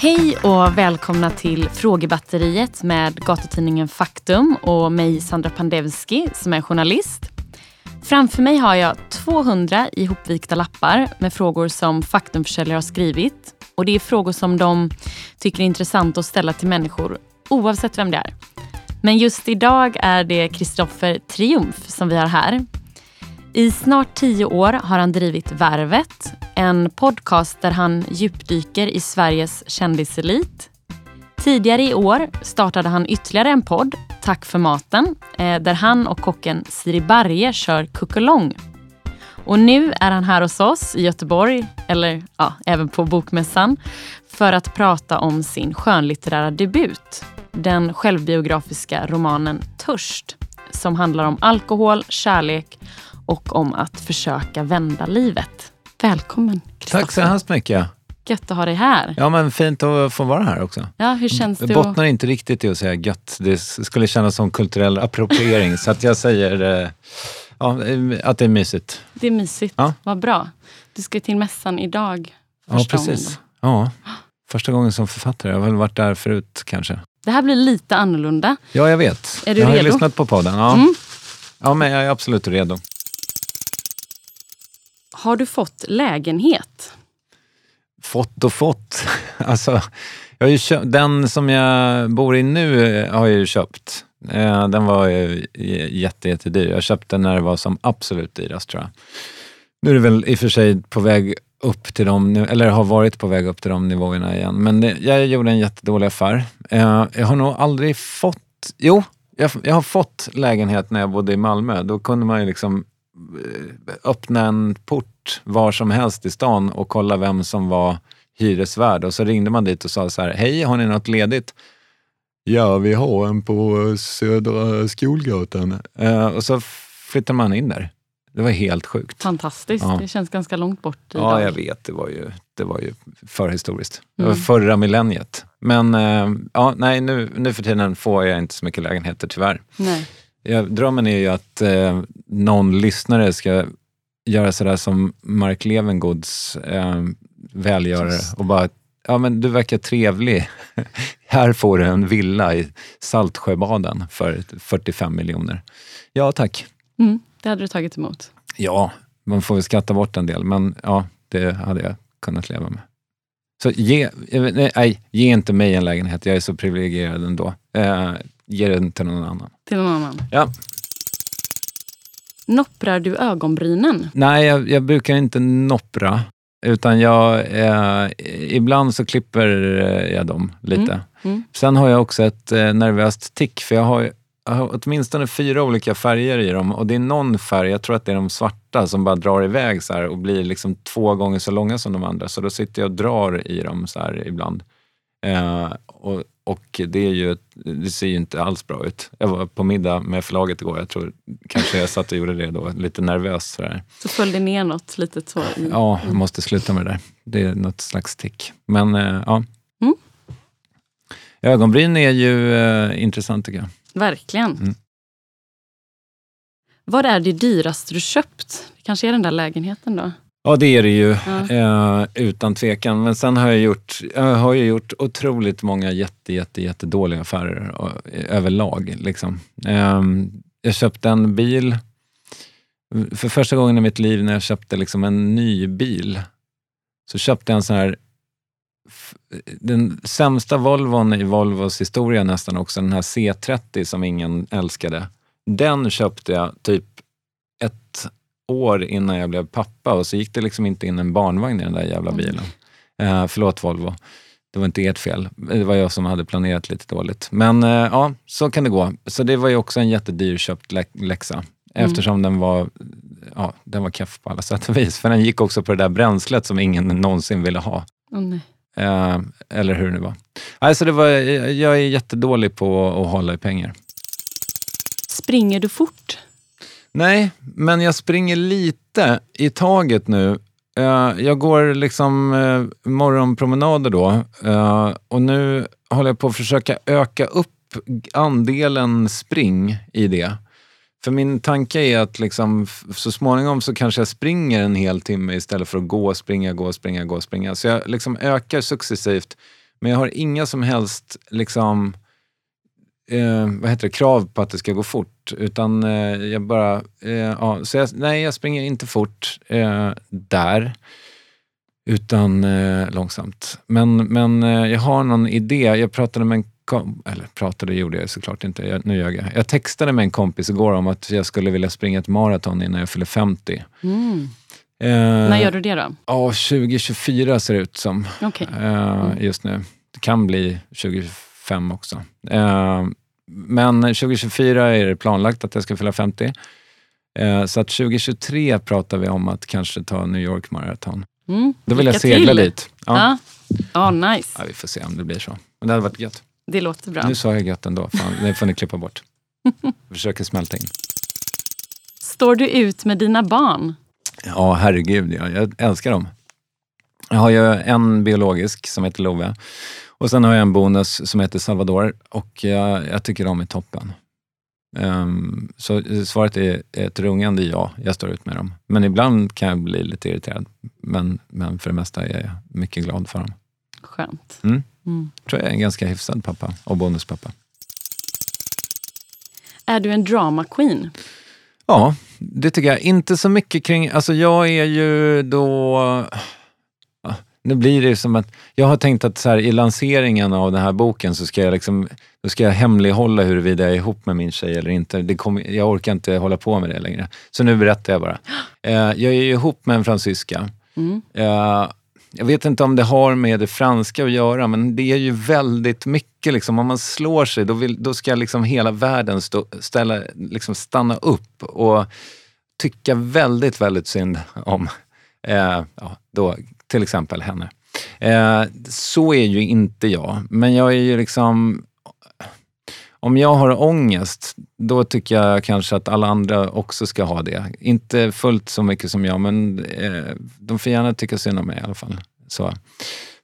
Hej och välkomna till Frågebatteriet med gatutidningen Faktum och mig Sandra Pandevski som är journalist. Framför mig har jag 200 ihopvikta lappar med frågor som Faktumförsäljare har skrivit. Och Det är frågor som de tycker är intressanta att ställa till människor oavsett vem det är. Men just idag är det Kristoffer Triumf som vi har här. I snart tio år har han drivit Värvet, en podcast där han djupdyker i Sveriges kändiselit. Tidigare i år startade han ytterligare en podd, Tack för maten, eh, där han och kocken Siri Barje kör kuckelång. Och nu är han här hos oss i Göteborg, eller ja, även på Bokmässan, för att prata om sin skönlitterära debut. Den självbiografiska romanen Törst, som handlar om alkohol, kärlek och om att försöka vända livet. Välkommen Tack så hemskt mycket. Gött att ha dig här. Ja, men fint att få vara här också. Ja, hur känns det? Jag bottnar inte riktigt i att säga gött. Det skulle kännas som kulturell appropriering. så att jag säger eh, ja, eh, att det är mysigt. Det är mysigt. Ja. Vad bra. Du ska till mässan idag. Ja, precis. Ja, första gången som författare. Jag har väl varit där förut kanske. Det här blir lite annorlunda. Ja, jag vet. Är du jag redo? har lyssnat på podden. Ja. Mm. ja, men jag är absolut redo. Har du fått lägenhet? Fått och fått. Alltså, jag har köpt, den som jag bor i nu eh, har jag ju köpt. Eh, den var jätte, jättedyr. Jag köpte den när det var som absolut dyrast tror jag. Nu är det väl i och för sig på väg upp till de, eller har varit på väg upp till de nivåerna igen. Men det, jag gjorde en jättedålig affär. Eh, jag har nog aldrig fått, jo, jag, jag har fått lägenhet när jag bodde i Malmö. Då kunde man ju liksom öppna en port var som helst i stan och kolla vem som var hyresvärd. Och så ringde man dit och sa så här, hej, har ni något ledigt? Ja, vi har en på Södra Skolgatan. Uh, och så flyttade man in där. Det var helt sjukt. Fantastiskt. Ja. Det känns ganska långt bort idag. Ja, jag vet. Det var ju, det var ju förhistoriskt. Det var mm. förra millenniet. Men uh, ja, nej, nu, nu för tiden får jag inte så mycket lägenheter tyvärr. Nej. Ja, drömmen är ju att uh, någon lyssnare ska göra sådär som Mark Levengoods eh, välgörare och bara, ja men du verkar trevlig. Här får du en villa i Saltsjöbaden för 45 miljoner. Ja, tack. Mm, det hade du tagit emot? Ja, man får väl skatta bort en del, men ja, det hade jag kunnat leva med. Så ge, nej, ge inte mig en lägenhet, jag är så privilegierad ändå. Eh, ge den till någon annan. Till någon annan? Ja. Nopprar du ögonbrynen? Nej, jag, jag brukar inte noppra. Utan jag, eh, ibland så klipper jag dem lite. Mm. Mm. Sen har jag också ett eh, nervöst tick, för jag har, jag har åtminstone fyra olika färger i dem och det är någon färg, jag tror att det är de svarta, som bara drar iväg så och blir liksom två gånger så långa som de andra. Så då sitter jag och drar i dem så här ibland. Eh, och och det, är ju, det ser ju inte alls bra ut. Jag var på middag med förlaget igår. Jag tror kanske jag satt och gjorde det då, lite nervös. Sådär. Så föll det ner något litet så? Ja, jag måste sluta med det där. Det är något slags tick. Men äh, ja. Mm. Ögonbryn är ju äh, intressant tycker jag. Verkligen. Mm. Vad är det dyraste du köpt? Det kanske är den där lägenheten då? Ja, det är det ju. Ja. Eh, utan tvekan. Men sen har jag gjort, jag har ju gjort otroligt många jätte, jätte, jättedåliga affärer och, överlag. Liksom. Eh, jag köpte en bil. För första gången i mitt liv när jag köpte liksom en ny bil så köpte jag en sån här den sämsta Volvon i Volvos historia nästan också, den här C30 som ingen älskade. Den köpte jag typ ett år innan jag blev pappa och så gick det liksom inte in en barnvagn i den där jävla bilen. Mm. Eh, förlåt Volvo. Det var inte ert fel. Det var jag som hade planerat lite dåligt. Men eh, ja, så kan det gå. Så det var ju också en jättedyr köpt lä läxa. Mm. Eftersom den var, ja, den var keff på alla sätt och vis. För den gick också på det där bränslet som ingen någonsin ville ha. Oh, eh, eller hur det nu var. Alltså det var. Jag är jättedålig på att hålla i pengar. Springer du fort? Nej, men jag springer lite i taget nu. Eh, jag går liksom eh, morgonpromenader då eh, och nu håller jag på att försöka öka upp andelen spring i det. För min tanke är att liksom, så småningom så kanske jag springer en hel timme istället för att gå, springa, gå, springa, gå, springa. Så jag liksom ökar successivt. Men jag har inga som helst liksom, eh, vad heter det, krav på att det ska gå fort. Utan eh, jag bara, eh, ja, så jag, nej jag springer inte fort eh, där. Utan eh, långsamt. Men, men eh, jag har någon idé. Jag pratade med en eller pratade gjorde jag såklart inte, jag, nu ljög jag. Jag textade med en kompis igår om att jag skulle vilja springa ett maraton innan jag fyller 50. Mm. När gör du det då? Ja, 2024 ser det ut som okay. mm. just nu. Det kan bli 2025 också. Eh, men 2024 är det planlagt att jag ska fylla 50. Eh, så att 2023 pratar vi om att kanske ta New York Marathon. Mm. Då vill Lycka jag segla till. dit. Ja. Ja. Oh, nice. Ja, vi får se om det blir så. Men det hade varit gött. Det låter bra. Nu sa jag gött ändå. Fan, det får ni klippa bort. Jag försöker smälta in. Står du ut med dina barn? Ja, herregud. Ja. Jag älskar dem. Jag har ju en biologisk som heter Love och sen har jag en bonus som heter Salvador och jag, jag tycker de är toppen. Um, så svaret är ett rungande ja, jag står ut med dem. Men ibland kan jag bli lite irriterad. Men, men för det mesta är jag mycket glad för dem. Skönt. Mm. Mm. tror jag är en ganska hyfsad pappa och bonuspappa. Är du en drama queen? Ja, det tycker jag. Inte så mycket kring... Alltså jag är ju då... Nu blir det som att, jag har tänkt att så här, i lanseringen av den här boken så ska jag, liksom, då ska jag hemlighålla huruvida jag är ihop med min tjej eller inte. Det kom, jag orkar inte hålla på med det längre. Så nu berättar jag bara. Eh, jag är ihop med en fransyska. Mm. Eh, jag vet inte om det har med det franska att göra, men det är ju väldigt mycket. Liksom, om man slår sig, då, vill, då ska liksom hela världen stå, ställa, liksom stanna upp och tycka väldigt, väldigt synd om eh, ja, då, till exempel henne. Eh, så är ju inte jag, men jag är ju liksom om jag har ångest, då tycker jag kanske att alla andra också ska ha det. Inte fullt så mycket som jag, men eh, de får gärna tycka synd om mig i alla fall. Så,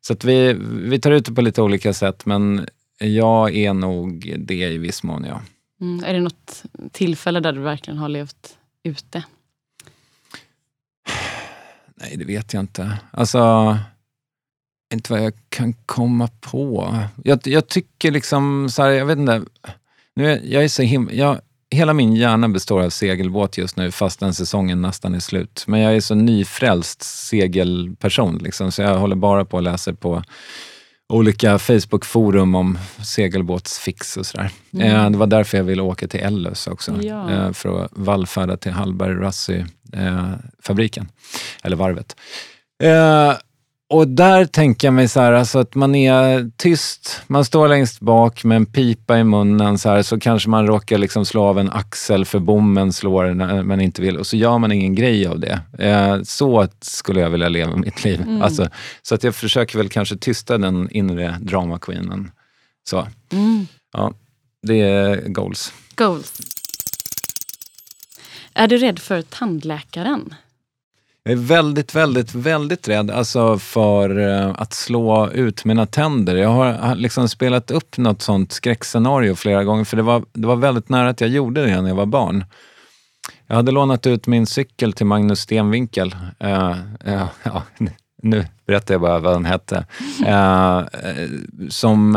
så att vi, vi tar ut det på lite olika sätt, men jag är nog det i viss mån, ja. Mm, är det något tillfälle där du verkligen har levt ute? Nej, det vet jag inte. Alltså, inte vad jag kan komma på. Jag, jag tycker liksom, så här, jag vet inte. Nu är, jag är så him jag, hela min hjärna består av segelbåt just nu fast den säsongen nästan är slut. Men jag är så nyfrälst segelperson liksom, så jag håller bara på och läser på olika Facebook-forum om segelbåtsfix och sådär. Mm. Eh, det var därför jag ville åka till Ellös också. Ja. Eh, för att vallfärda till Hallberg Rassi-fabriken, eh, eller varvet. Och där tänker jag mig så här, alltså att man är tyst, man står längst bak med en pipa i munnen så här, så kanske man råkar liksom slå av en axel för bommen slår när man inte vill och så gör man ingen grej av det. Eh, så skulle jag vilja leva mitt liv. Mm. Alltså, så att jag försöker väl kanske tysta den inre dramaqueenen. Så. Mm. Ja, det är goals. Goals. Är du rädd för tandläkaren? Jag är väldigt, väldigt, väldigt rädd alltså för eh, att slå ut mina tänder. Jag har liksom spelat upp något sånt skräckscenario flera gånger för det var, det var väldigt nära att jag gjorde det när jag var barn. Jag hade lånat ut min cykel till Magnus Stenvinkel. Uh, uh, ja, nu berättar jag bara vad han hette. som,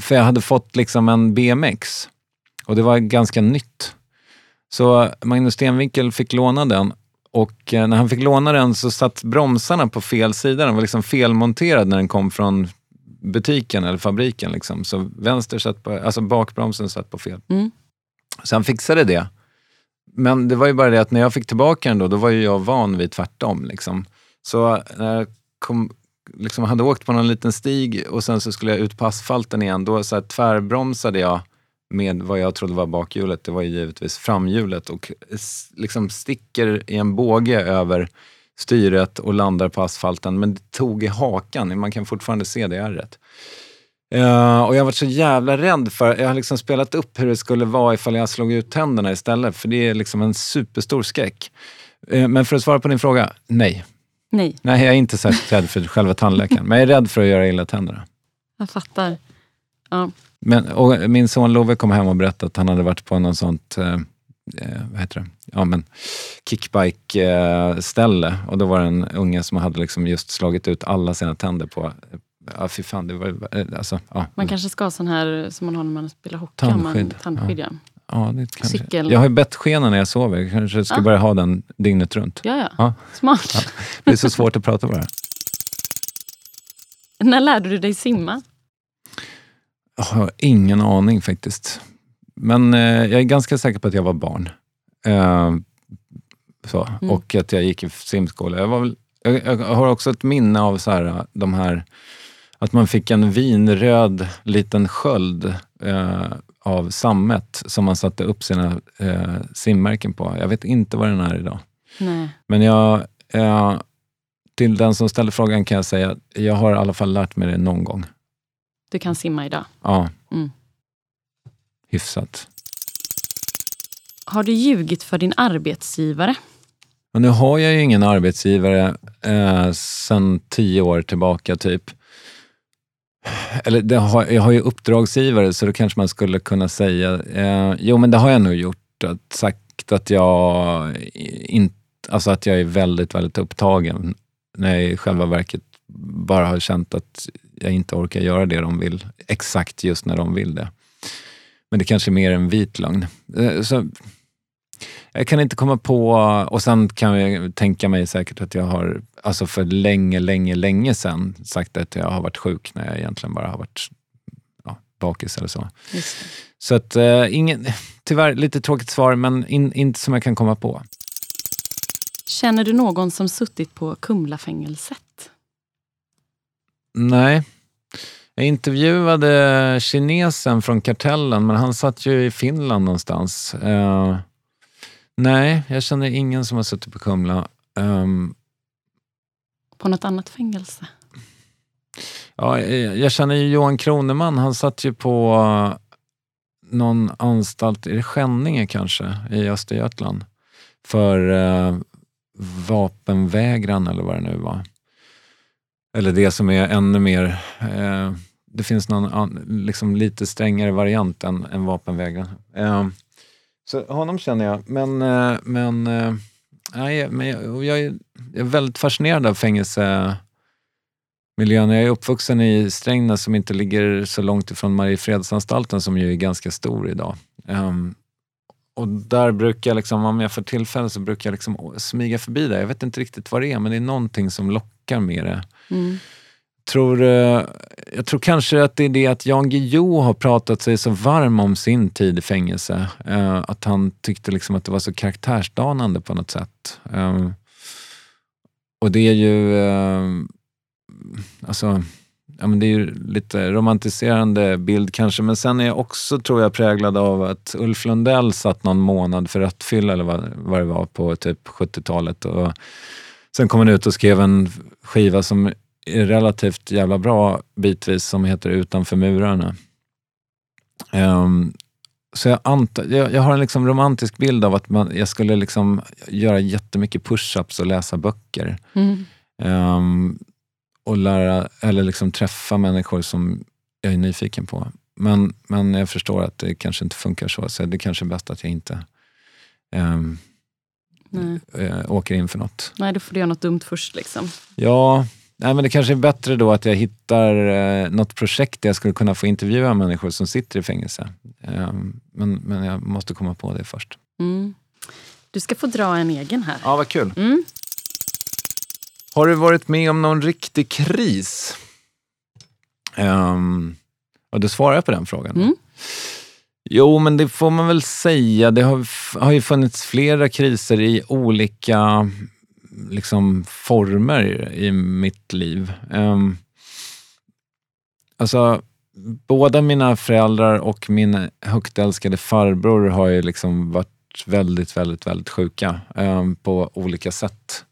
för jag hade fått liksom en BMX och det var ganska nytt. Så Magnus Stenvinkel fick låna den och eh, när han fick låna den så satt bromsarna på fel sida. Den var liksom felmonterad när den kom från butiken eller fabriken. Liksom. Så vänster satt på, alltså bakbromsen satt på fel. Mm. Så han fixade det. Men det var ju bara det att när jag fick tillbaka den då, då var ju jag van vid tvärtom. Liksom. Så när jag kom, liksom hade åkt på någon liten stig och sen så skulle jag ut på asfalten igen, då så tvärbromsade jag med vad jag trodde var bakhjulet. Det var ju givetvis framhjulet och liksom sticker i en båge över styret och landar på asfalten. Men det tog i hakan. Man kan fortfarande se det ärret. Uh, och jag varit så jävla rädd för, jag har liksom spelat upp hur det skulle vara ifall jag slog ut tänderna istället. För det är liksom en superstor skräck. Uh, men för att svara på din fråga, nej. Nej. Nej, jag är inte särskilt rädd för själva tandläkaren. men jag är rädd för att göra illa tänderna. Jag fattar. Ja. Men, och min son Love kom hem och berättade att han hade varit på något sånt eh, eh, vad heter det? Ja, men kickbike-ställe. Eh, och då var det en unge som hade liksom just slagit ut alla sina tänder på Ja, fy fan. Det var, eh, alltså, ja. Man kanske ska ha sån här som man har när man spelar hockey. Tandskydd. Man, tandskydd ja. Ja, det kanske. Cykel. Jag har ju bettskena när jag sover. Jag kanske ska ja. börja ha den dygnet runt. Ja, ja. ja. Smart. Ja. Det är så svårt att prata bara. När lärde du dig simma? Jag har ingen aning faktiskt. Men eh, jag är ganska säker på att jag var barn. Eh, så. Mm. Och att jag gick i simskola. Jag, var väl, jag, jag, har också ett minne av så här, de här att man fick en vinröd liten sköld eh, av sammet som man satte upp sina eh, simmärken på. Jag vet inte vad den är idag. Nej. Men jag, eh, till den som ställer frågan kan jag säga att jag har i alla fall lärt mig det någon gång. Du kan simma idag? Ja. Mm. Hyfsat. Har du ljugit för din arbetsgivare? Och nu har jag ju ingen arbetsgivare eh, sedan tio år tillbaka typ. Eller har, jag har ju uppdragsgivare så då kanske man skulle kunna säga, eh, jo men det har jag nog gjort. Att, sagt att jag, in, alltså att jag är väldigt, väldigt upptagen när jag i själva verket bara har känt att jag inte orkar göra det de vill, exakt just när de vill det. Men det kanske är mer en vit lögn. Eh, så, jag kan inte komma på, och sen kan jag tänka mig säkert att jag har, alltså för länge, länge, länge sedan sagt att jag har varit sjuk när jag egentligen bara har varit ja, bakis eller så. Så att, uh, ingen, tyvärr lite tråkigt svar, men in, inte som jag kan komma på. Känner du någon som suttit på Kumlafängelset? Nej. Jag intervjuade kinesen från Kartellen, men han satt ju i Finland någonstans. Uh, nej, jag känner ingen som har suttit på Kumla. Um, på något annat fängelse? Ja, jag känner ju Johan Kroneman. Han satt ju på någon anstalt, i Skänninge kanske, i Östergötland. För uh, vapenvägran eller vad det nu var. Eller det som är ännu mer, eh, det finns någon liksom lite strängare variant än, än vapenvägran. Eh, så honom känner jag, men, eh, men, eh, nej, men jag, jag, är, jag är väldigt fascinerad av fängelsemiljön. Jag är uppvuxen i Strängnäs som inte ligger så långt ifrån Mariefredsanstalten som ju är ganska stor idag. Um, och där brukar jag, liksom, om jag får tillfälle, så brukar jag liksom smyga förbi där. Jag vet inte riktigt vad det är, men det är någonting som lockar med det. Mm. Tror, eh, jag tror kanske att det är det att Jan Guillou har pratat sig så varm om sin tid i fängelse. Eh, att han tyckte liksom att det var så karaktärsdanande på något sätt. Eh, och det är ju... Alltså, ja, men det är ju lite romantiserande bild kanske, men sen är jag också, tror jag, präglad av att Ulf Lundell satt någon månad för rattfylla eller vad, vad det var på typ 70-talet. Och sen kom han ut och skrev en skiva som är relativt jävla bra bitvis, som heter Utanför murarna. Um, så jag, antar, jag, jag, har en liksom romantisk bild av att man, jag skulle liksom göra jättemycket push-ups och läsa böcker. Mm. Um, och lära, eller liksom träffa människor som jag är nyfiken på. Men, men jag förstår att det kanske inte funkar så, så det kanske är bäst att jag inte um, äh, åker in för något. Nej, då får du göra något dumt först. Liksom. Ja, nej, men det kanske är bättre då att jag hittar eh, något projekt där jag skulle kunna få intervjua människor som sitter i fängelse. Um, men, men jag måste komma på det först. Mm. Du ska få dra en egen här. Ja, vad kul. Mm. Har du varit med om någon riktig kris? Um, och du svarar på den frågan. Mm. Jo, men det får man väl säga. Det har, har ju funnits flera kriser i olika liksom, former i mitt liv. Um, alltså, båda mina föräldrar och min högt älskade farbror har ju liksom varit väldigt, väldigt, väldigt sjuka um, på olika sätt.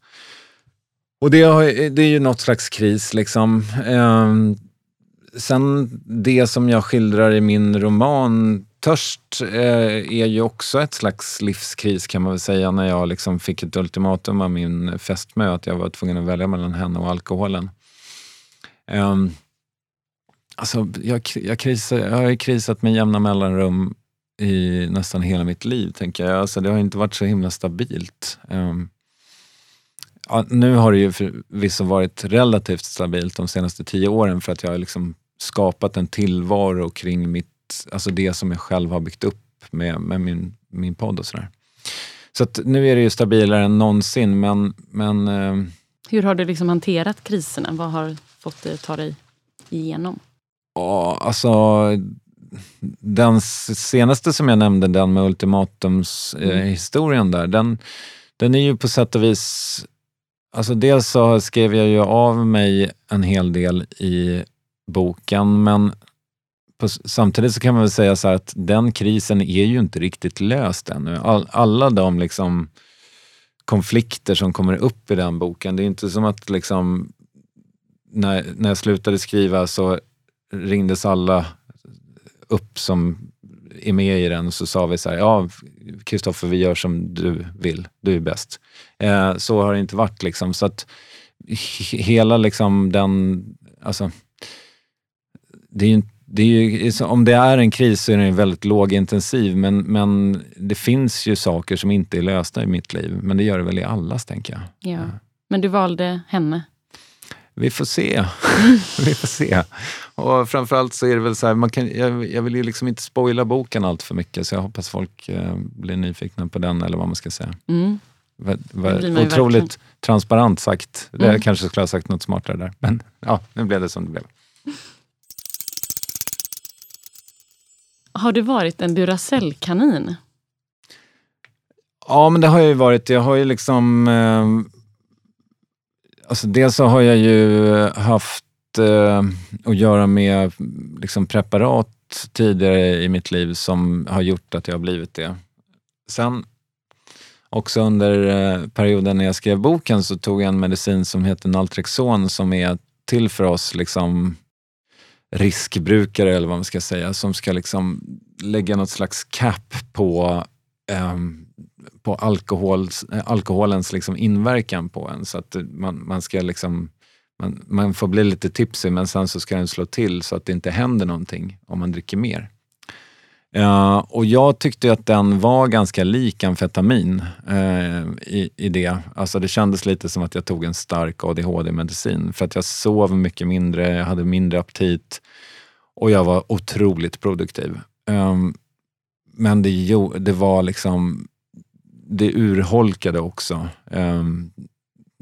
Och det, har, det är ju något slags kris. liksom. Um, sen det som jag skildrar i min roman Törst eh, är ju också ett slags livskris kan man väl säga när jag liksom fick ett ultimatum av min fästmö att jag var tvungen att välja mellan henne och alkoholen. Ehm, alltså, jag, jag, krisar, jag har krisat med jämna mellanrum i nästan hela mitt liv, tänker jag. Alltså, det har inte varit så himla stabilt. Um, ja, nu har det ju förvisso varit relativt stabilt de senaste tio åren för att jag har liksom skapat en tillvaro kring mitt, alltså det som jag själv har byggt upp med, med min, min podd och sådär. Så nu är det ju stabilare än någonsin men... men uh, Hur har du liksom hanterat kriserna? Vad har fått dig att ta dig igenom? Ja, alltså den senaste som jag nämnde, den med ultimatumshistorien mm. där, den, den är ju på sätt och vis... Alltså dels så skrev jag ju av mig en hel del i boken, men på, samtidigt så kan man väl säga så att den krisen är ju inte riktigt löst ännu. All, alla de liksom konflikter som kommer upp i den boken, det är inte som att liksom när, när jag slutade skriva så ringdes alla upp som är med i den och så sa vi så här, ja Kristoffer vi gör som du vill, du är bäst. Eh, så har det inte varit liksom. Så att hela liksom den, alltså, det är ju, det ju, om det är en kris så är den väldigt lågintensiv men, men det finns ju saker som inte är lösta i mitt liv. Men det gör det väl i allas, tänker jag. Ja. Men du valde henne? Vi får se. vi får se. Och framförallt så är det väl så här, man kan, jag, jag, vill ju liksom inte spoila boken allt för mycket så jag hoppas folk eh, blir nyfikna på den eller vad man ska säga. Mm. Va, va, otroligt verkligen. transparent sagt. Mm. Jag kanske skulle ha sagt något smartare där. Men ja, nu blev det som det blev. Har du varit en Duracell-kanin? Ja, men det har jag ju varit. Jag har ju liksom eh, Alltså dels så har jag ju haft eh, att göra med liksom preparat tidigare i mitt liv som har gjort att jag har blivit det. Sen också under eh, perioden när jag skrev boken så tog jag en medicin som heter Naltrexon som är till för oss liksom riskbrukare eller vad man ska säga, som ska liksom lägga något slags cap på eh, på alkohols, eh, alkoholens liksom inverkan på en. Så att man, man ska liksom man, man, får bli lite tipsig men sen så ska den slå till så att det inte händer någonting om man dricker mer. Uh, och jag tyckte att den var ganska lik amfetamin uh, i, i det. Alltså det kändes lite som att jag tog en stark ADHD-medicin för att jag sov mycket mindre, jag hade mindre aptit och jag var otroligt produktiv. Um, men det, det var liksom det urholkade också um,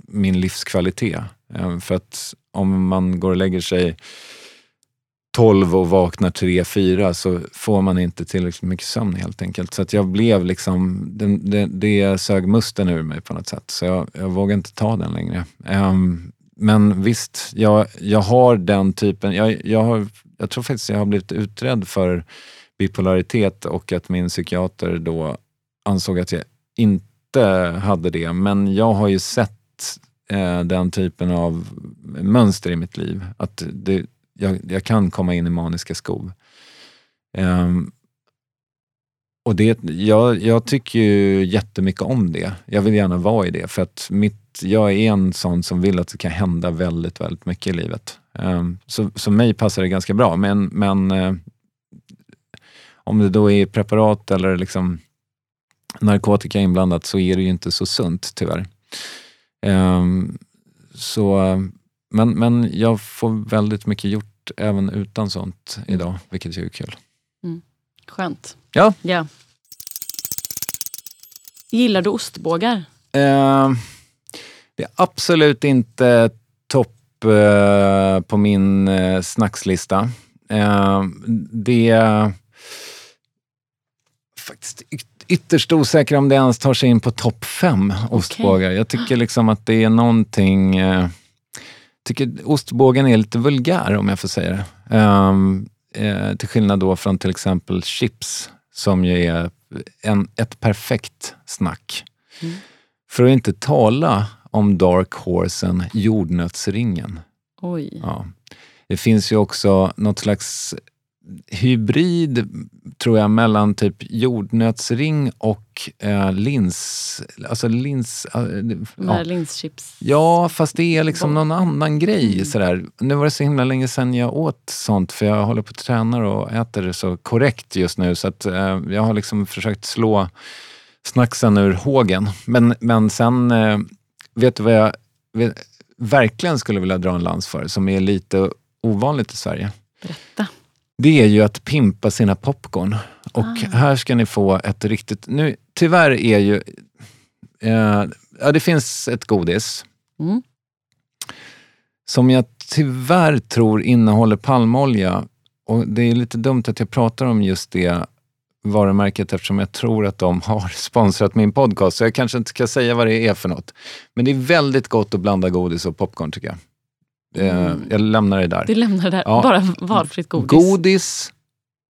min livskvalitet. Um, för att om man går och lägger sig 12 och vaknar 3-4 så får man inte tillräckligt mycket sömn helt enkelt. Så att jag blev liksom, det, det, det sög musten ur mig på något sätt. Så jag, jag vågade inte ta den längre. Um, men visst, jag, jag har den typen, jag, jag, har, jag tror faktiskt jag har blivit utredd för bipolaritet och att min psykiater då ansåg att jag inte hade det. Men jag har ju sett eh, den typen av mönster i mitt liv. Att det, jag, jag kan komma in i maniska skov. Um, och det, jag, jag tycker ju jättemycket om det. Jag vill gärna vara i det för att mitt, jag är en sån som vill att det kan hända väldigt, väldigt mycket i livet. Um, så, så mig passar det ganska bra. Men, men uh, om det då är preparat eller liksom narkotika inblandat så är det ju inte så sunt tyvärr. Um, så, men, men jag får väldigt mycket gjort även utan sånt mm. idag, vilket ju är kul. Mm. Skönt. Ja. ja. Gillar du ostbågar? Uh, det är absolut inte topp uh, på min uh, snackslista. Uh, det faktiskt ytterst osäker om det ens tar sig in på topp fem ostbågar. Okay. Jag tycker liksom att det är någonting... Tycker ostbågen är lite vulgär om jag får säga det. Um, eh, till skillnad då från till exempel chips som ju är en, ett perfekt snack. Mm. För att inte tala om dark horsen jordnötsringen. Oj. Ja. Det finns ju också något slags hybrid, tror jag, mellan typ jordnötsring och eh, lins... Alltså lins... Eh, ja. linschips. Ja, fast det är liksom någon annan grej. Mm. Sådär. Nu var det så himla länge sedan jag åt sånt, för jag håller på att träna och äter så korrekt just nu. Så att, eh, jag har liksom försökt slå snacksen ur hågen. Men, men sen, eh, vet du vad jag vet, verkligen skulle vilja dra en lans för, som är lite ovanligt i Sverige? Berätta det är ju att pimpa sina popcorn. Och ah. här ska ni få ett riktigt... Nu, tyvärr är ju... Eh, ja, det finns ett godis. Mm. Som jag tyvärr tror innehåller palmolja. Och det är lite dumt att jag pratar om just det varumärket eftersom jag tror att de har sponsrat min podcast. Så jag kanske inte ska säga vad det är för något. Men det är väldigt gott att blanda godis och popcorn tycker jag. Eh, mm. Jag lämnar det där. Du lämnar det där, ja. bara valfritt godis? Godis,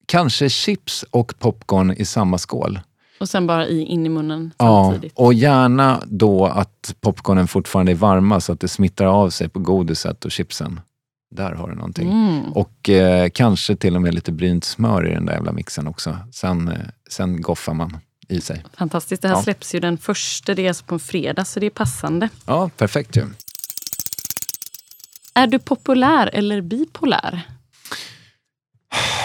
kanske chips och popcorn i samma skål. Och sen bara i, in i munnen samtidigt? Ja, och gärna då att popcornen fortfarande är varma så att det smittar av sig på godiset och chipsen. Där har du någonting. Mm. Och eh, kanske till och med lite brynt smör i den där jävla mixen också. Sen, eh, sen goffar man i sig. Fantastiskt. Det här ja. släpps ju den första, det är alltså på en fredag, så det är passande. Ja, perfekt ju. Är du populär eller bipolär?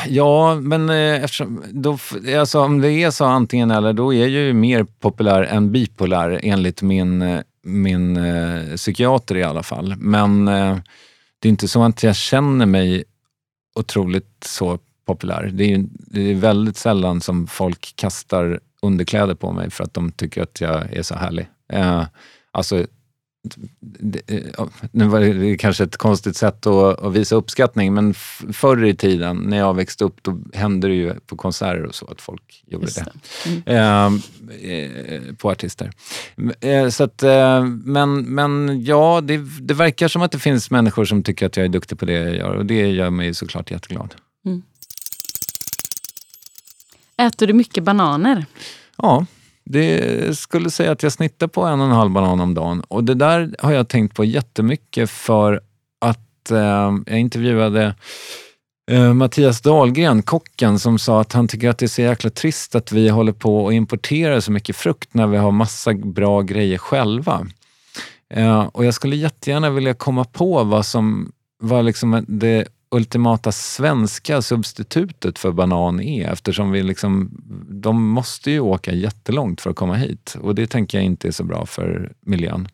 Ja, men eh, eftersom, då, alltså, om det är så antingen eller, då är jag ju mer populär än bipolär enligt min, eh, min eh, psykiater i alla fall. Men eh, det är inte så att jag känner mig otroligt så populär. Det är, det är väldigt sällan som folk kastar underkläder på mig för att de tycker att jag är så härlig. Eh, alltså, nu var det kanske ett konstigt sätt att, att visa uppskattning, men förr i tiden när jag växte upp, då hände det ju på konserter och så att folk gjorde Just det. det. Mm. Eh, på artister. Eh, så att, eh, men, men ja, det, det, verkar som att det finns människor som tycker att jag är duktig på det jag gör och det gör mig såklart jätteglad. Mm. Äter du mycket bananer? Ja, det skulle säga att jag snittar på en och en halv banan om dagen. Och det där har jag tänkt på jättemycket för att eh, jag intervjuade eh, Mattias Dahlgren, kocken, som sa att han tycker att det är så jäkla trist att vi håller på och importerar så mycket frukt när vi har massa bra grejer själva. Eh, och jag skulle jättegärna vilja komma på vad som var liksom det ultimata svenska substitutet för banan är eftersom vi liksom, de måste ju åka jättelångt för att komma hit och det tänker jag inte är så bra för miljön.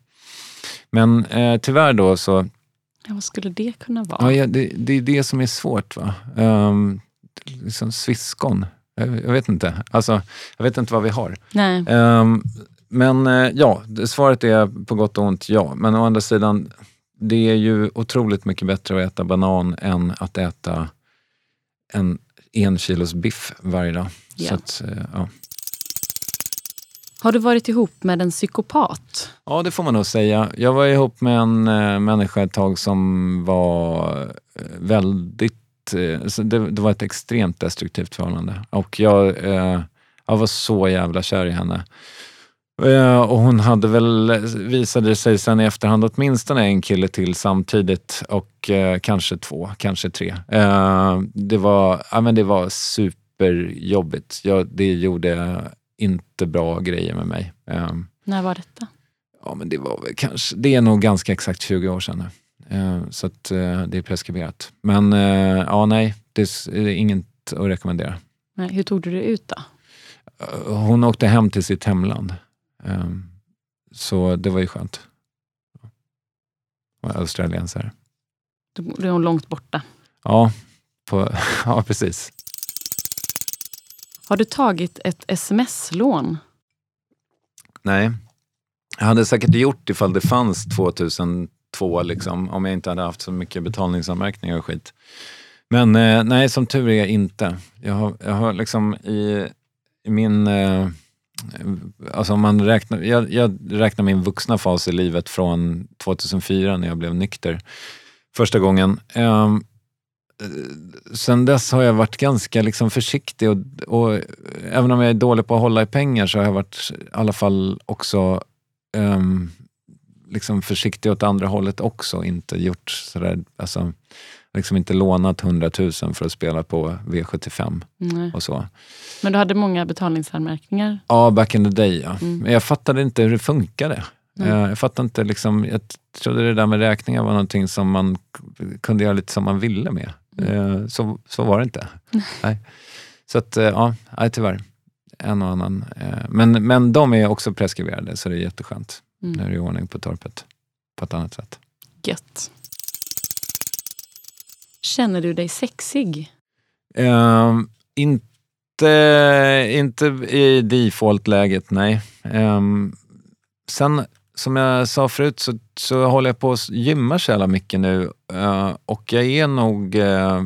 Men eh, tyvärr då så... Ja, vad skulle det kunna vara? Ja, det, det är det som är svårt. va. Um, liksom sviskon. Jag, jag, vet inte. Alltså, jag vet inte vad vi har. Nej. Um, men eh, ja, svaret är på gott och ont ja. Men å andra sidan, det är ju otroligt mycket bättre att äta banan än att äta en en kilos biff varje dag. Yeah. Att, eh, ja. Har du varit ihop med en psykopat? Ja, det får man nog säga. Jag var ihop med en äh, människa ett tag som var äh, väldigt... Äh, det, det, var ett extremt destruktivt förhållande. Och jag, jag var så jävla kär i henne. Eh, och hon hade väl, visade sig sen i efterhand, åtminstone en kille till samtidigt och eh, kanske två, kanske tre. Eh, det, var, ja, men det var superjobbigt. Jag, det gjorde inte bra grejer med mig. Eh, När var detta? Ja, men det, var väl kanske, det är nog ganska exakt 20 år sedan nu. Eh, så att, eh, det är preskriberat. Men ja, nej, det är inget att rekommendera. Nej, hur tog du det ut då? Hon åkte hem till sitt hemland. Um, så det var ju skönt. Och australiensare. Då är hon långt borta. Ja, på, ja, precis. Har du tagit ett sms-lån? Nej. Jag hade säkert gjort ifall det fanns 2002, liksom, om jag inte hade haft så mycket betalningsanmärkningar och skit. Men eh, nej, som tur är inte. Jag har, jag har liksom i, i min... Eh, Eh, alltså om man räknar, jag, jag räknar min vuxna fas i livet från 2004 när jag blev nykter första gången. Um, sen dess har jag varit ganska liksom försiktig och, och, även om jag är dålig på att hålla i pengar så har jag varit i alla fall också um, liksom försiktig åt andra hållet också. Inte gjort sådär, alltså, liksom inte lånat 100 000 för att spela på V75 Nej. och så. Men du hade många betalningsanmärkningar? Ja, back in the day ja. Mm. Men jag fattade inte hur det funkade. Nej. Eh, Jag fattade inte, liksom, jag trodde det där med räkningar var någonting som man kunde göra lite som man ville med. Mm. Eh, Så, så var det inte. Nej. Så att, eh, ja, tyvärr. En och annan. Men, men de är också preskriberade, så det är jätteskönt. Mm. Nu är det ordning på torpet på ett annat sätt. Gött. Känner du dig sexig? Ehm, inte, inte i default-läget, nej. Ehm, sen, som jag sa förut, så, så håller jag på att gymma så jävla mycket nu. eh, och jag är nog eh,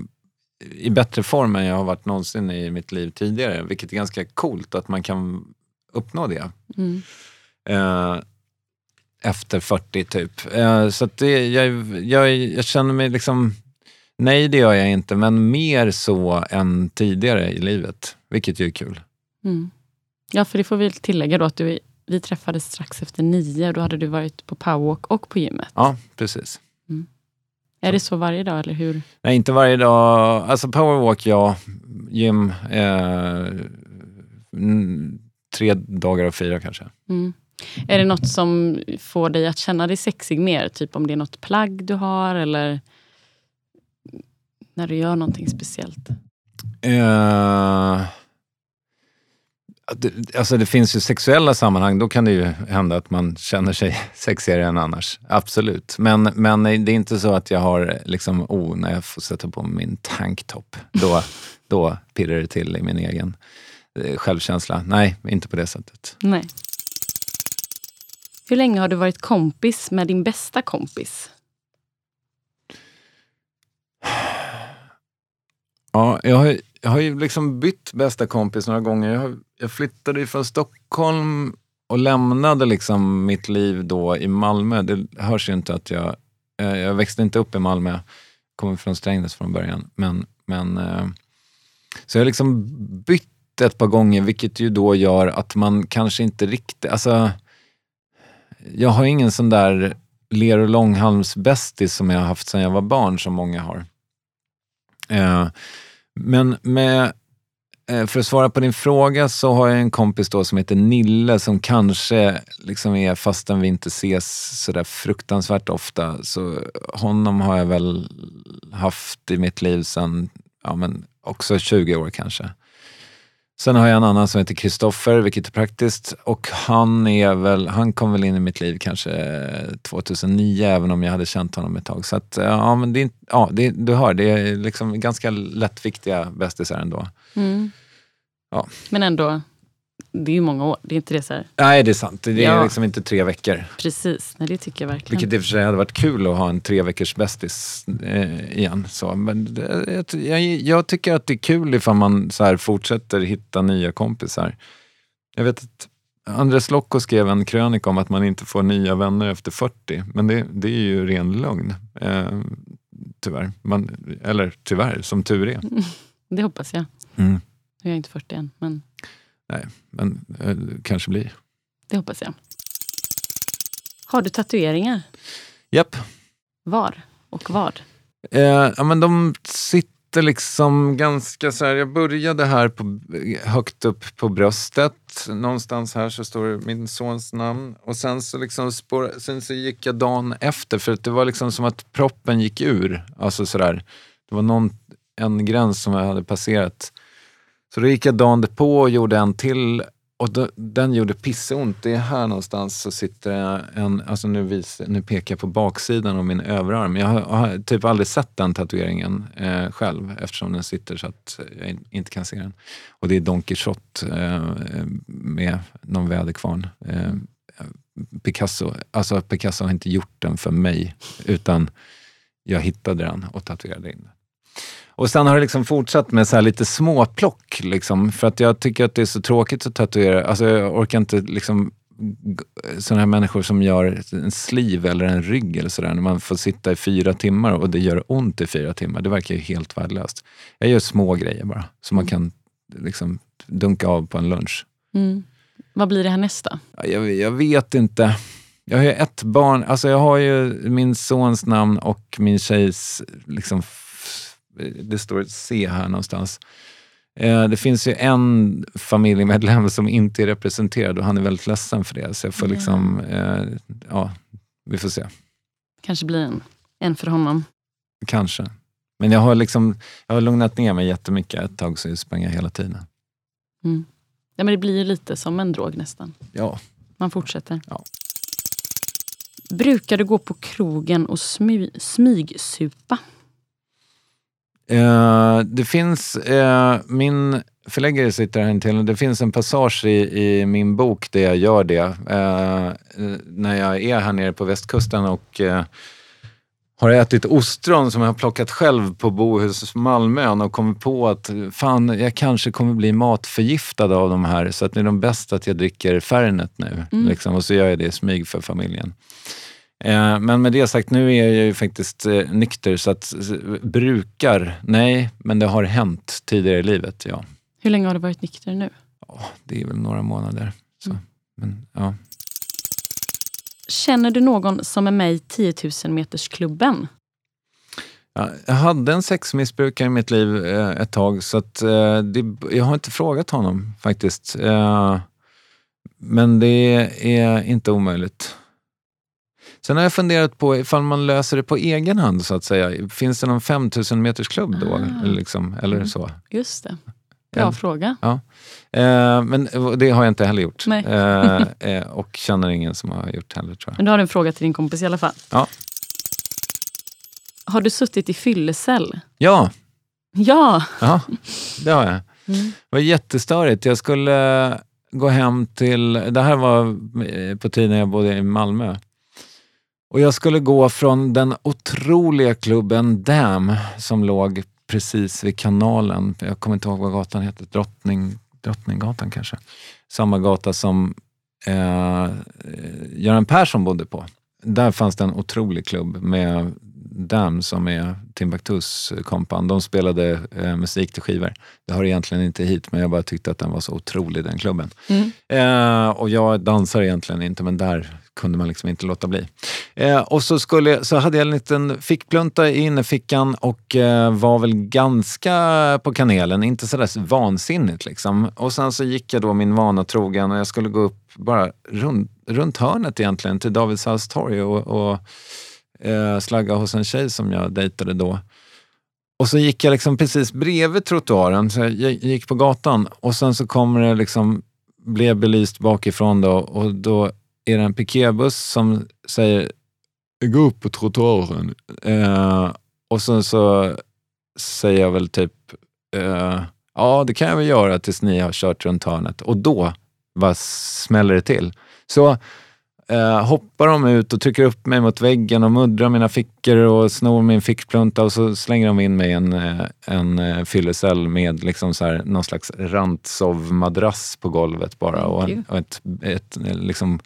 i bättre form än jag har varit någonsin i mitt liv tidigare. Vilket är ganska coolt att man kan uppnå det. Mm. Eh, efter 40 typ. Eh, så det, jag, jag, jag känner mig liksom, nej det gör jag inte, men mer så än tidigare i livet. Vilket ju är kul. Mm. Ja, för det får vi tillägga då att du, vi träffades strax efter nio och då hade du varit på powerwalk och på gymmet. Ja, precis. Är det så varje dag eller hur? Nej, inte varje dag. Alltså powerwalk, ja. Gym, eh, mm, tre dagar av fyra kanske. Mm. Är det något som får dig att känna dig sexig mer? Typ om det är något plagg du har eller när du gör någonting speciellt? Det, alltså det finns ju sexuella sammanhang, då kan det ju hända att man känner sig sexigare än annars. Absolut. Men, men det är inte så att jag har, liksom, oh, när jag får sätta på min tanktop, då, då pirrar det till i min egen eh, självkänsla. Nej, inte på det sättet. Nej. Hur länge har du varit kompis med din bästa kompis? Ja, jag har, jag har ju liksom bytt bästa kompis några gånger. Jag, har, jag flyttade ju från Stockholm och lämnade liksom mitt liv då i Malmö. Det hörs ju inte att jag... eh, Jag växte inte upp i Malmö. Kommer från Strängnäs från början. Men, men, eh, så jag har liksom bytt ett par gånger, vilket ju då gör att man kanske inte riktigt... Alltså, jag har ingen sån där ler och långhalmsbästis som jag har haft sedan jag var barn, som många har. Eh, men med, eh, för att svara på din fråga så har jag en kompis då som heter Nille som kanske liksom är, fastän vi inte ses sådär fruktansvärt ofta, så honom har jag väl haft i mitt liv sedan, ja men också 20 år kanske. Sen har jag en annan som heter Kristoffer, vilket är praktiskt. Och han, är väl, han kom väl in i mitt liv kanske 2009, även om jag hade känt honom ett tag. Så att, ja, men det, är ja, det, du hör, det är liksom ganska lättviktiga bästisar ändå. Mm. Ja. Men ändå, det är ju många år. Det är inte det så här, Nej, det är sant. Det är Ja. liksom inte tre veckor. precis. Nej, det tycker jag verkligen. Vilket i och för sig hade varit kul att ha en tre veckors bästis eh, igen. Så, men jag, jag, jag tycker att det är kul ifall man så här fortsätter hitta nya kompisar. Jag vet att Andres Lokko skrev en krönika om att man inte får nya vänner efter 40. Men det, det är ju ren lögn. Eh, tyvärr. Man, eller tyvärr, som tur är. Det hoppas jag. Mm. Nu är jag inte 40 än, men Men eh, kanske blir. det hoppas jag. Har du tatueringar? Japp. Var och vad? Eh, ja, men de sitter liksom ganska så här. Jag började här på, högt upp på bröstet. Någonstans här så står min sons namn. Och sen så, liksom spår, sen så gick jag dagen efter för att det var liksom som att proppen gick ur. Alltså sådär. Det var någon, en gräns som jag hade passerat. Så då gick jag dagen på och gjorde en till. Och då, den gjorde pissont. Det är här någonstans så sitter en, alltså nu, vis, nu pekar jag på baksidan av min överarm. Jag har, har typ aldrig sett den tatueringen eh, själv eftersom den sitter så att jag in, inte kan se den. Och det är Don Quijote eh, med någon väderkvarn. Eh, Picasso, alltså Picasso har inte gjort den för mig utan jag hittade den och tatuerade in den. Och sen har det liksom fortsatt med så här lite småplock. Liksom, för att jag tycker att det är så tråkigt att tatuera. Alltså jag orkar inte liksom sådana här människor som gör en sliv eller en rygg eller sådär, när man får sitta i fyra timmar och det gör ont i fyra timmar. Det verkar ju helt värdelöst. Jag gör små grejer bara, som man kan liksom dunka av på en lunch. Mm. Vad blir det här nästa? Ja, Jag, jag vet inte. Jag har ju ett barn, alltså jag har ju min sons namn och min tjejs, liksom, det står ett C här någonstans. Eh, det finns ju en familjemedlem som inte är representerad och han är väldigt ledsen för det. Så jag får liksom, eh, ja, vi får se. Kanske blir en, en för honom. Kanske. Men jag har, liksom, jag har lugnat ner mig jättemycket ett tag, så jag sprang hela tiden. Mm. Ja, men det blir ju lite som en drog nästan. Ja. Man fortsätter. Ja. Brukar du gå på krogen och smy, smygsupa? Eh, det finns, eh, min förläggare sitter här och det finns en passage i, i min bok där jag gör det. Eh, när jag är här nere på västkusten och eh, har ätit ostron som jag har plockat själv på Bohus Malmön och kommit på att fan, jag kanske kommer bli matförgiftad av de här så att det är de bästa att jag dricker Fernet nu. Mm. Liksom, och så gör jag det i smyg för familjen. Eh, men med det sagt, nu är jag ju faktiskt eh, nykter så att brukar, nej, men det har hänt tidigare i livet, ja. Hur länge har du varit nykter nu? Oh, det är väl några månader. Så. Mm. Men, ja. Känner du någon som är med i 10 000 metersklubben? Ja, jag hade en sexmissbrukare i mitt liv eh, ett tag, så att, eh, det, jag har inte frågat honom faktiskt. Eh, men det är inte omöjligt. Sen har jag funderat på ifall man löser det på egen hand så att säga. Finns det någon 5000 meters klubb då? Ah. Liksom, eller mm. så? Just det. Bra en, fråga. Ja. Eh, men det har jag inte heller gjort. Eh, eh, och känner ingen som har gjort heller tror jag. Men du har en fråga till din kompis i alla fall. Ja. Har du suttit i fyllecell? Ja. Ja! Ja, det har jag. Mm. Det var jättestörigt. Jag skulle gå hem till... Det här var på tiden jag bodde i Malmö. Och jag skulle gå från den otroliga klubben Dam som låg precis vid kanalen. Jag kommer inte ihåg vad gatan heter. Drottning, Drottninggatan kanske. Samma gata som eh, Göran Persson bodde på. Där fanns det en otrolig klubb med Dam som är Timbuktus kompan. De spelade eh, musik till skivor. Det hör egentligen inte hit, men jag bara tyckte att den var så otrolig den klubben. Mm. Eh, och jag dansar egentligen inte, men där kunde man liksom inte låta bli. Eh, och så, skulle, så hade jag en liten fickplunta i innerfickan och eh, var väl ganska på kanelen, inte sådär vansinnigt liksom. Och sen så gick jag då min vana trogen och jag skulle gå upp bara runt, runt hörnet egentligen till Davidshalls torg och, och eh, slagga hos en tjej som jag dejtade då. Och så gick jag liksom precis bredvid trottoaren, så jag gick på gatan och sen så kommer det liksom, blev belyst bakifrån då och då det en piketbuss som säger gå upp på trottoaren. Eh, och sen så säger jag väl typ, eh, ja det kan jag väl göra tills ni har kört runt hörnet. Och då bara smäller det till. Så eh, hoppar de ut och trycker upp mig mot väggen och muddrar mina fickor och snor min fickplunta och så slänger de in mig i en, eh, en eh, fyllecell med liksom så här, någon slags rantsov-madrass på golvet bara och, och ett, ett, liksom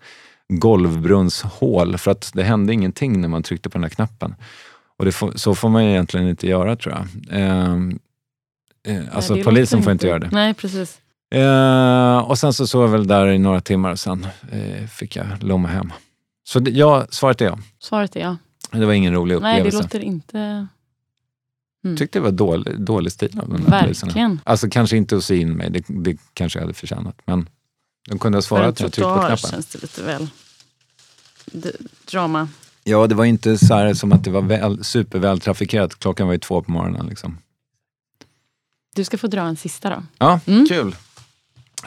golvbrunnshål för att det hände ingenting när man tryckte på den här knappen. Och får, så får man egentligen inte göra tror jag. Eh, eh, alltså Nej, polisen får inte göra det. Nej, precis. Eh, och sen så sov jag väl där i några timmar och sen eh, fick jag lomma hem. Så det, ja, svaret är ja. Svaret är ja. Det var ingen rolig upplevelse. Nej, det låter inte... Mm. tyckte det var dålig, dålig stil av de där Verkligen. Alltså kanske inte att se in mig, det, det kanske jag hade förtjänat. Men de kunde ha svarat när jag tryckte på knappen. känns det lite väl drama. Ja, det var inte så här som att det var väl, supervältrafikerat. Klockan var ju två på morgonen. Liksom. Du ska få dra en sista då. Ja, mm. kul.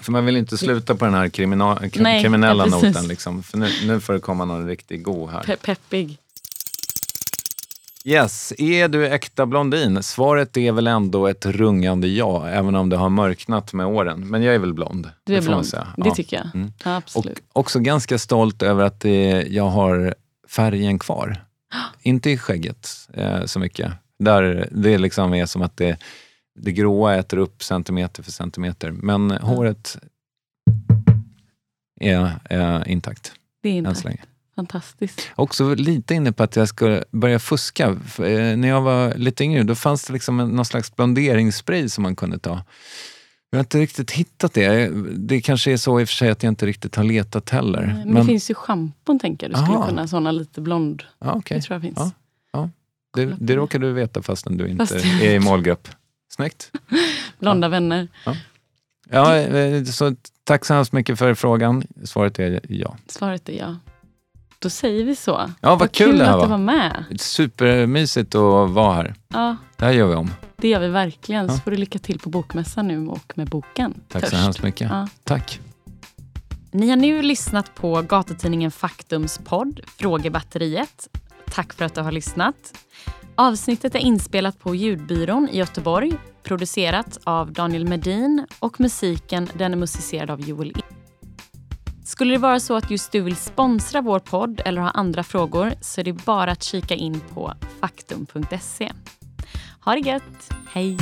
För man vill inte sluta på den här krimina, Nej, kriminella ja, noten. Liksom. För nu, nu får det komma någon riktigt god här. Pe peppig. Yes, är du äkta blondin? Svaret är väl ändå ett rungande ja, även om det har mörknat med åren. Men jag är väl blond. Du är blond, det ja. tycker jag. Mm. Absolut. Och också ganska stolt över att det, jag har färgen kvar. Inte i skägget eh, så mycket. Där det liksom är som att det, det gråa äter upp centimeter för centimeter. Men håret är, är intakt. Det är intakt. Fantastiskt. Också lite inne på att jag ska börja fuska. För, eh, när jag var lite yngre då fanns det liksom någon slags blonderingsspray som man kunde ta. Jag har inte riktigt hittat det. Det kanske är så i och för sig att jag inte riktigt har letat heller. Men, men det finns ju schampon tänker jag. Du skulle Aha. kunna såna lite blond. Ja, okay. Det tror jag finns. Ja, ja. Det, det råkar du veta fastän du inte Fast... är i målgrupp. Snyggt. Blonda ja. vänner. Ja. ja, eh, så tack så hemskt mycket för frågan. Svaret är ja. Svaret är ja. Då säger vi så. Ja, vad, vad kul, kul det här att var. du var med. Supermysigt att vara här. Ja. Det här gör vi om. Det gör vi verkligen. Så får du lycka till på Bokmässan nu och med boken. Tack Törst. så hemskt mycket. Ja. Tack. Ni har nu lyssnat på gatutidningen Faktums podd Frågebatteriet. Tack för att du har lyssnat. Avsnittet är inspelat på Ljudbyrån i Göteborg, producerat av Daniel Medin och musiken den är musicerad av Joel In. Skulle det vara så att just du vill sponsra vår podd eller ha andra frågor så är det bara att kika in på faktum.se. Ha det gött! Hej!